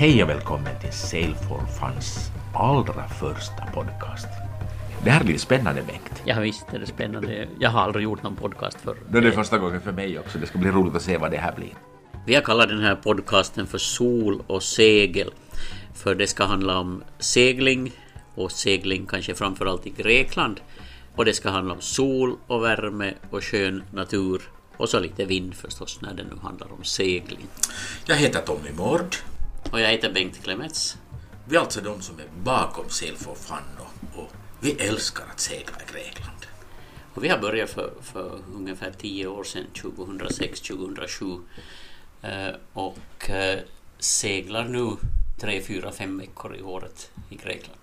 Hej och välkommen till Sail for Funs allra första podcast. Det här blir spännande Bengt. Ja visst är det spännande. Jag har aldrig gjort någon podcast förr. Det är det första gången för mig också. Det ska bli roligt att se vad det här blir. Vi har kallat den här podcasten för Sol och segel. För det ska handla om segling och segling kanske framförallt i Grekland. Och det ska handla om sol och värme och skön natur. Och så lite vind förstås när det nu handlar om segling. Jag heter Tommy Mård. Och jag heter Bengt Klemets. Vi är alltså de som är bakom Sail for Fun och, och vi älskar att segla i Grekland. Och vi har börjat för, för ungefär tio år sedan, 2006-2007. Eh, och eh, seglar nu tre, fyra, fem veckor i året i Grekland.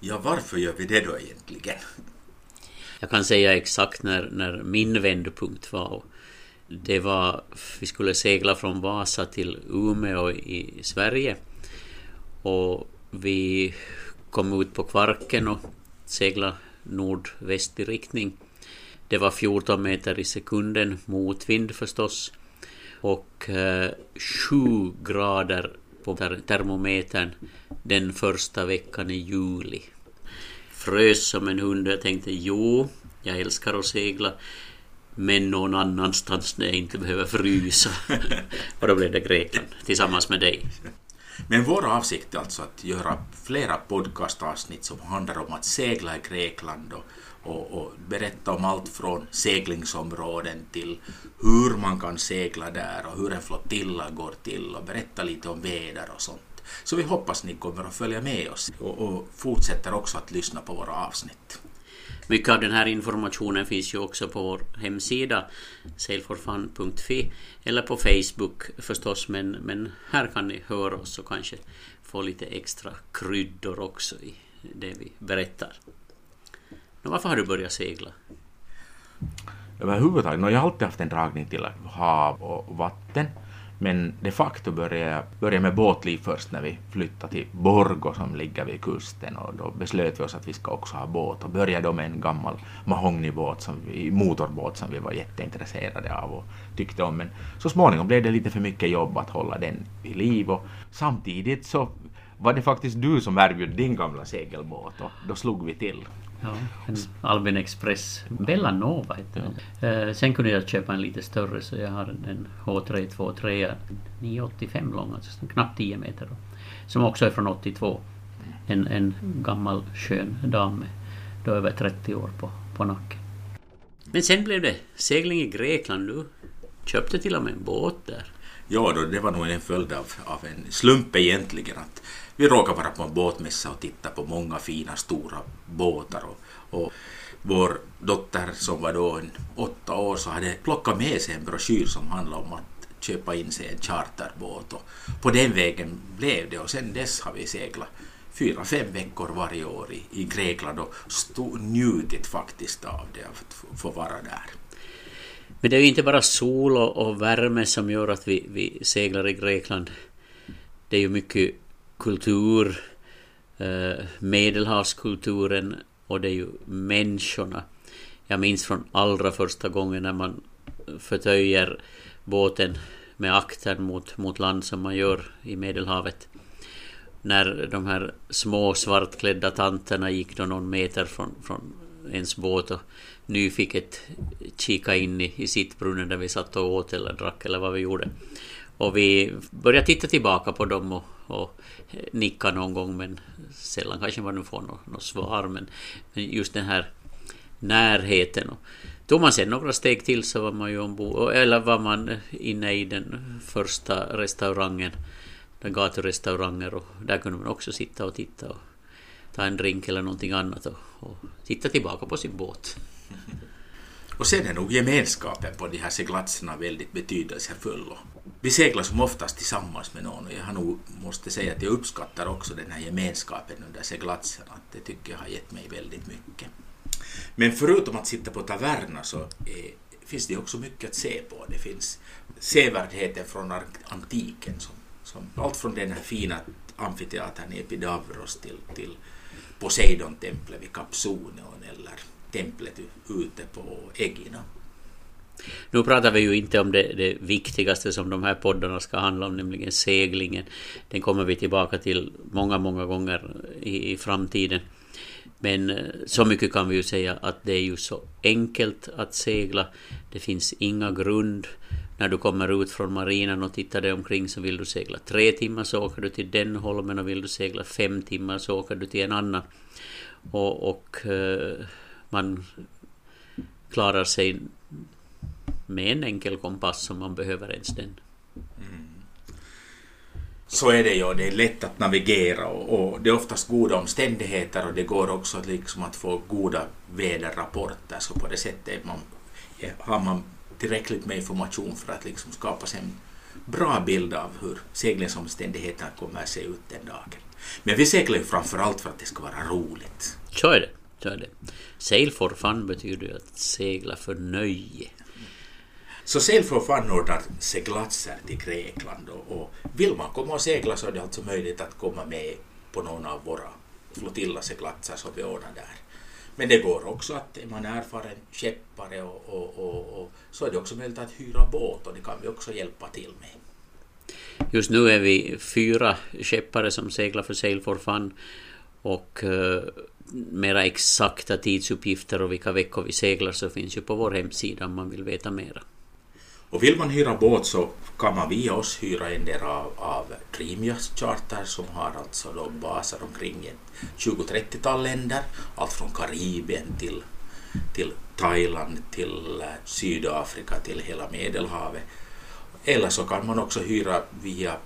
Ja, varför gör vi det då egentligen? Jag kan säga exakt när, när min vändpunkt var. Det var, vi skulle segla från Vasa till Umeå i Sverige. Och vi kom ut på Kvarken och seglade nordvästlig riktning. Det var 14 meter i sekunden, motvind förstås. Och eh, 7 grader på termometern den första veckan i juli. Frös som en hund och jag tänkte jo, jag älskar att segla men någon annanstans där jag inte behöver frysa. och då blev det Grekland tillsammans med dig. Men vår avsikt är alltså att göra flera podcastavsnitt som handlar om att segla i Grekland och, och, och, berätta om allt från seglingsområden till hur man kan segla där och hur en flottilla går till och berätta lite om väder och sånt. Så vi hoppas ni kommer att följa med oss och, och fortsätter också att lyssna på våra avsnitt. Mycket av den här informationen finns ju också på vår hemsida sailforfun.fi e, eller på Facebook förstås men, men här kan ni höra oss och kanske få lite extra kryddor också i det vi berättar. Men varför har du börjat segla? Överhuvudtaget, no, jag har alltid haft en dragning till hav och vatten. Men de facto började jag började med båtliv först när vi flyttade till Borgo som ligger vid kusten och då beslöt vi oss att vi ska också ha båt och började då med en gammal mahognybåt, som vi, motorbåt som vi var jätteintresserade av och tyckte om. Men så småningom blev det lite för mycket jobb att hålla den vid liv och samtidigt så var det faktiskt du som erbjöd din gamla segelbåt och då slog vi till. Ja, en Albin Express Bellanova hette den. Eh, sen kunde jag köpa en lite större så jag har en H323 985 lång, alltså knappt 10 meter. Då, som också är från 82. En, en gammal skön dam med då över 30 år på, på nacken. Men sen blev det segling i Grekland. Du köpte till och med en båt där. Ja, då, det var nog en följd av, av en slump egentligen. att vi råkade vara på en båtmässa och titta på många fina stora båtar. Och, och vår dotter som var då en åtta år så hade plockat med sig en broschyr som handlade om att köpa in sig en charterbåt. Och på den vägen blev det och sen dess har vi seglat fyra, fem veckor varje år i, i Grekland och stod, njutit faktiskt av det, att få vara där. Men det är ju inte bara sol och, och värme som gör att vi, vi seglar i Grekland. Det är ju mycket kultur, eh, medelhavskulturen och det är ju människorna. Jag minns från allra första gången när man förtöjer båten med akten mot, mot land som man gör i Medelhavet. När de här små svartklädda tanterna gick då någon meter från, från ens båt och nyfiket kika in i, i sittbrunnen där vi satt och åt eller drack eller vad vi gjorde. Och vi började titta tillbaka på dem och, och nicka någon gång men sällan kanske man får något, något svar. Men, men just den här närheten. Och tog man sen några steg till så var man ju ombord, eller var man inne i den första restaurangen, den gaturestauranger och där kunde man också sitta och titta och ta en drink eller någonting annat och, och titta tillbaka på sin båt. Och sen är nog gemenskapen på de här seglatserna väldigt betydelsefull. Vi seglar som oftast tillsammans med någon och jag har nog måste säga att jag uppskattar också den här gemenskapen under seglatserna. Det tycker jag har gett mig väldigt mycket. Men förutom att sitta på taverna så är, finns det också mycket att se på. Det finns sevärdheter från antiken som, som allt från den här fina amfiteatern i Epidavros till, till Poseidon-templet vid Kapsunion eller templet ute på Egina. Nu pratar vi ju inte om det, det, viktigaste som de här poddarna ska handla om, nämligen seglingen. Den kommer vi tillbaka till många, många gånger i, i framtiden. Men eh, så mycket kan vi ju säga att det är ju så enkelt att segla. Det finns inga grund. När du kommer ut från marinen och tittar dig omkring så vill du segla tre timmar så åker du till den holmen och vill du segla fem timmar så åker du till en annan. Och, och eh, man klarar sig med en enkel kompass om man behöver ens den. Mm. Så är det ju, det är lätt att navigera och, och, det är oftast goda omständigheter och det går också liksom att få goda väderrapporter så på det sättet man, har man tillräckligt med information för att liksom skapa sig en bra bild av hur seglingsomständigheterna kommer att se ut den dagen. Men vi seglar ju framför allt för att det ska vara roligt. Så är det. Så är det. Sail for fun betyder ju att segla för nöje. Så Sail for Fun ordnar seglatser till Grekland och, och vill man komma och segla så är det alltså möjligt att komma med på någon av våra flotilla-seglatser som vi ordnar där. Men det går också att är man erfaren skeppare och, och, och, och, så är det också möjligt att hyra båt och det kan vi också hjälpa till med. Just nu är vi fyra skeppare som seglar för Sail for Fun och uh, mera exakta tidsuppgifter och vilka veckor vi seglar så finns ju på vår hemsida om man vill veta mera. Och vill man hyra båt så kan man via oss hyra en del av, av Dreamjust Charter som har alltså då baser omkring 20-30-tal länder, allt från Karibien till, till Thailand, till eh, Sydafrika, till hela Medelhavet. Eller så kan man också hyra via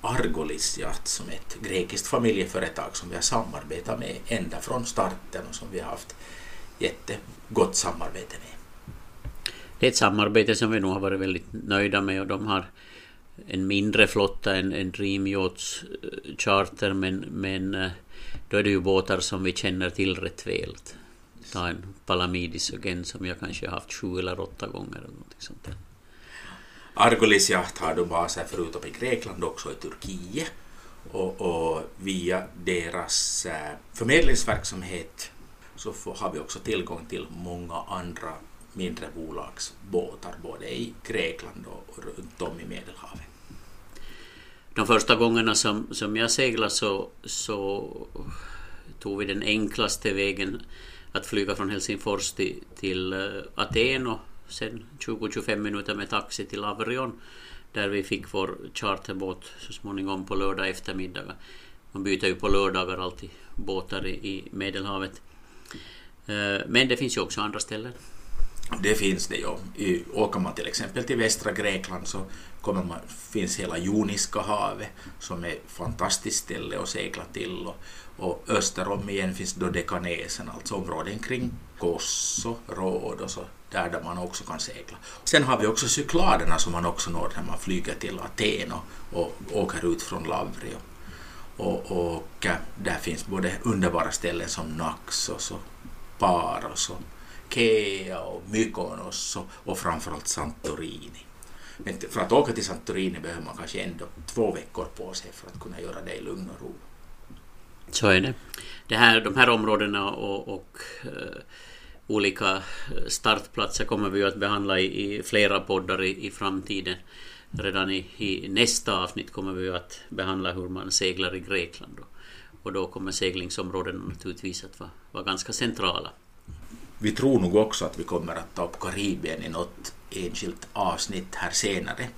Argolis Yacht som är ett grekiskt familjeföretag som vi har samarbetat med ända från starten och som vi har haft jättegott samarbete med. Det är ett samarbete som vi nog har varit väldigt nöjda med och de har en mindre flotta än, än Dream Yachts eh, Charter men, men eh, då är det ju båtar som vi känner till rätt väl. Ta en Palamidis igen som jag kanske har haft sju eller åtta gånger eller någonting sånt där. Argolis Yacht har då baser förutom i Grekland också i Turkiet och, och via deras eh, förmedlingsverksamhet så får, har vi också tillgång till många andra mindre bolagsbåtar både i Grekland och runt om i Medelhavet. De första gångerna som, som jag seglade så, så tog vi den enklaste vägen att flyga från Helsingfors till, till eh, Aten och sen 20-25 minuter med taxi till Avrion där vi fick vår charterbåt så småningom på lördag eftermiddag. Man byter ju på lördagar alltid båtar i, i Medelhavet. Eh, men det finns ju också andra ställen det finns det ju. Åker man till exempel till västra Grekland så kommer man, finns hela Joniska havet som är ett fantastiskt ställe att segla till. Och, och öster igen finns då Dekanesen, alltså områden kring Kosso, Rhodos och där, där man också kan segla. Sen har vi också Cykladerna som man också når när man flyger till Aten och, och åker ut från Lavrio. Och, och eh, där finns både underbara ställen som Naxos och Paros och Kea och Mykonos och, och framförallt Santorini. Men för att åka till Santorini behöver man kanske ändå två veckor på sig för att kunna göra det i lugn och ro. Så är det. det här, de här områdena och, och uh, olika eh, startplatser kommer vi att behandla i, i flera poddar i, i framtiden. Redan i, i, nästa avsnitt kommer vi att behandla hur man seglar i Grekland. Och, och då kommer seglingsområdena naturligtvis att vara, vara ganska centrala vi tror nog också att vi kommer att ta upp Karibien i något enskilt avsnitt här senare.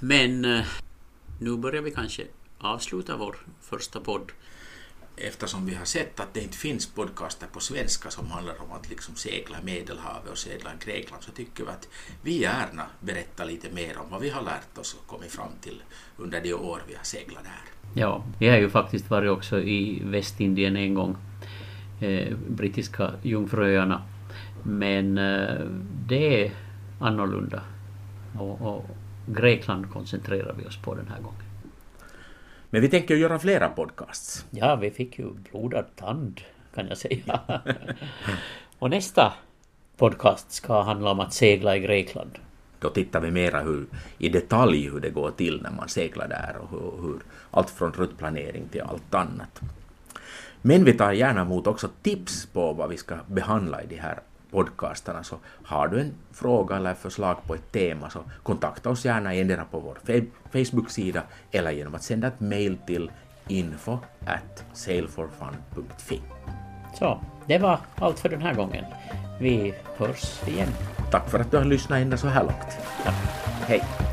Men eh, nu börjar vi kanske avsluta vår första podd. Eftersom vi har sett att det inte finns podcaster på svenska som handlar om att liksom segla Medelhavet och segla Grekland så tycker vi att vi gärna berättar lite mer om vad vi har lärt oss och kommit fram till under de år vi har seglat där. Ja, vi har ju faktiskt varit också i Västindien en gång eh, brittiska jungfruöarna. Men eh, det är annorlunda. Och, och, Grekland koncentrerar vi oss på den här gången. Men vi tänker göra flera podcasts. Ja, vi fick ju blodad tand kan jag säga. och nästa podcast ska handla om att segla i Grekland. Då tittar vi mera hur, i detalj hur det går till när man seglar där och hur, hur allt från ruttplanering till allt annat. Men vi tar gärna emot också tips på vad vi ska behandla i de här podcasterna så har du en fråga eller förslag på ett tema så kontakta oss gärna endera på vår Facebook-sida eller genom att sända ett mail till info at sailforfun.fi. Så, det var allt för den här gången. Vi hörs igen. Tack för att du har lyssnat ända så här långt. Ja. Hej!